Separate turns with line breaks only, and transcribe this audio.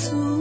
azul.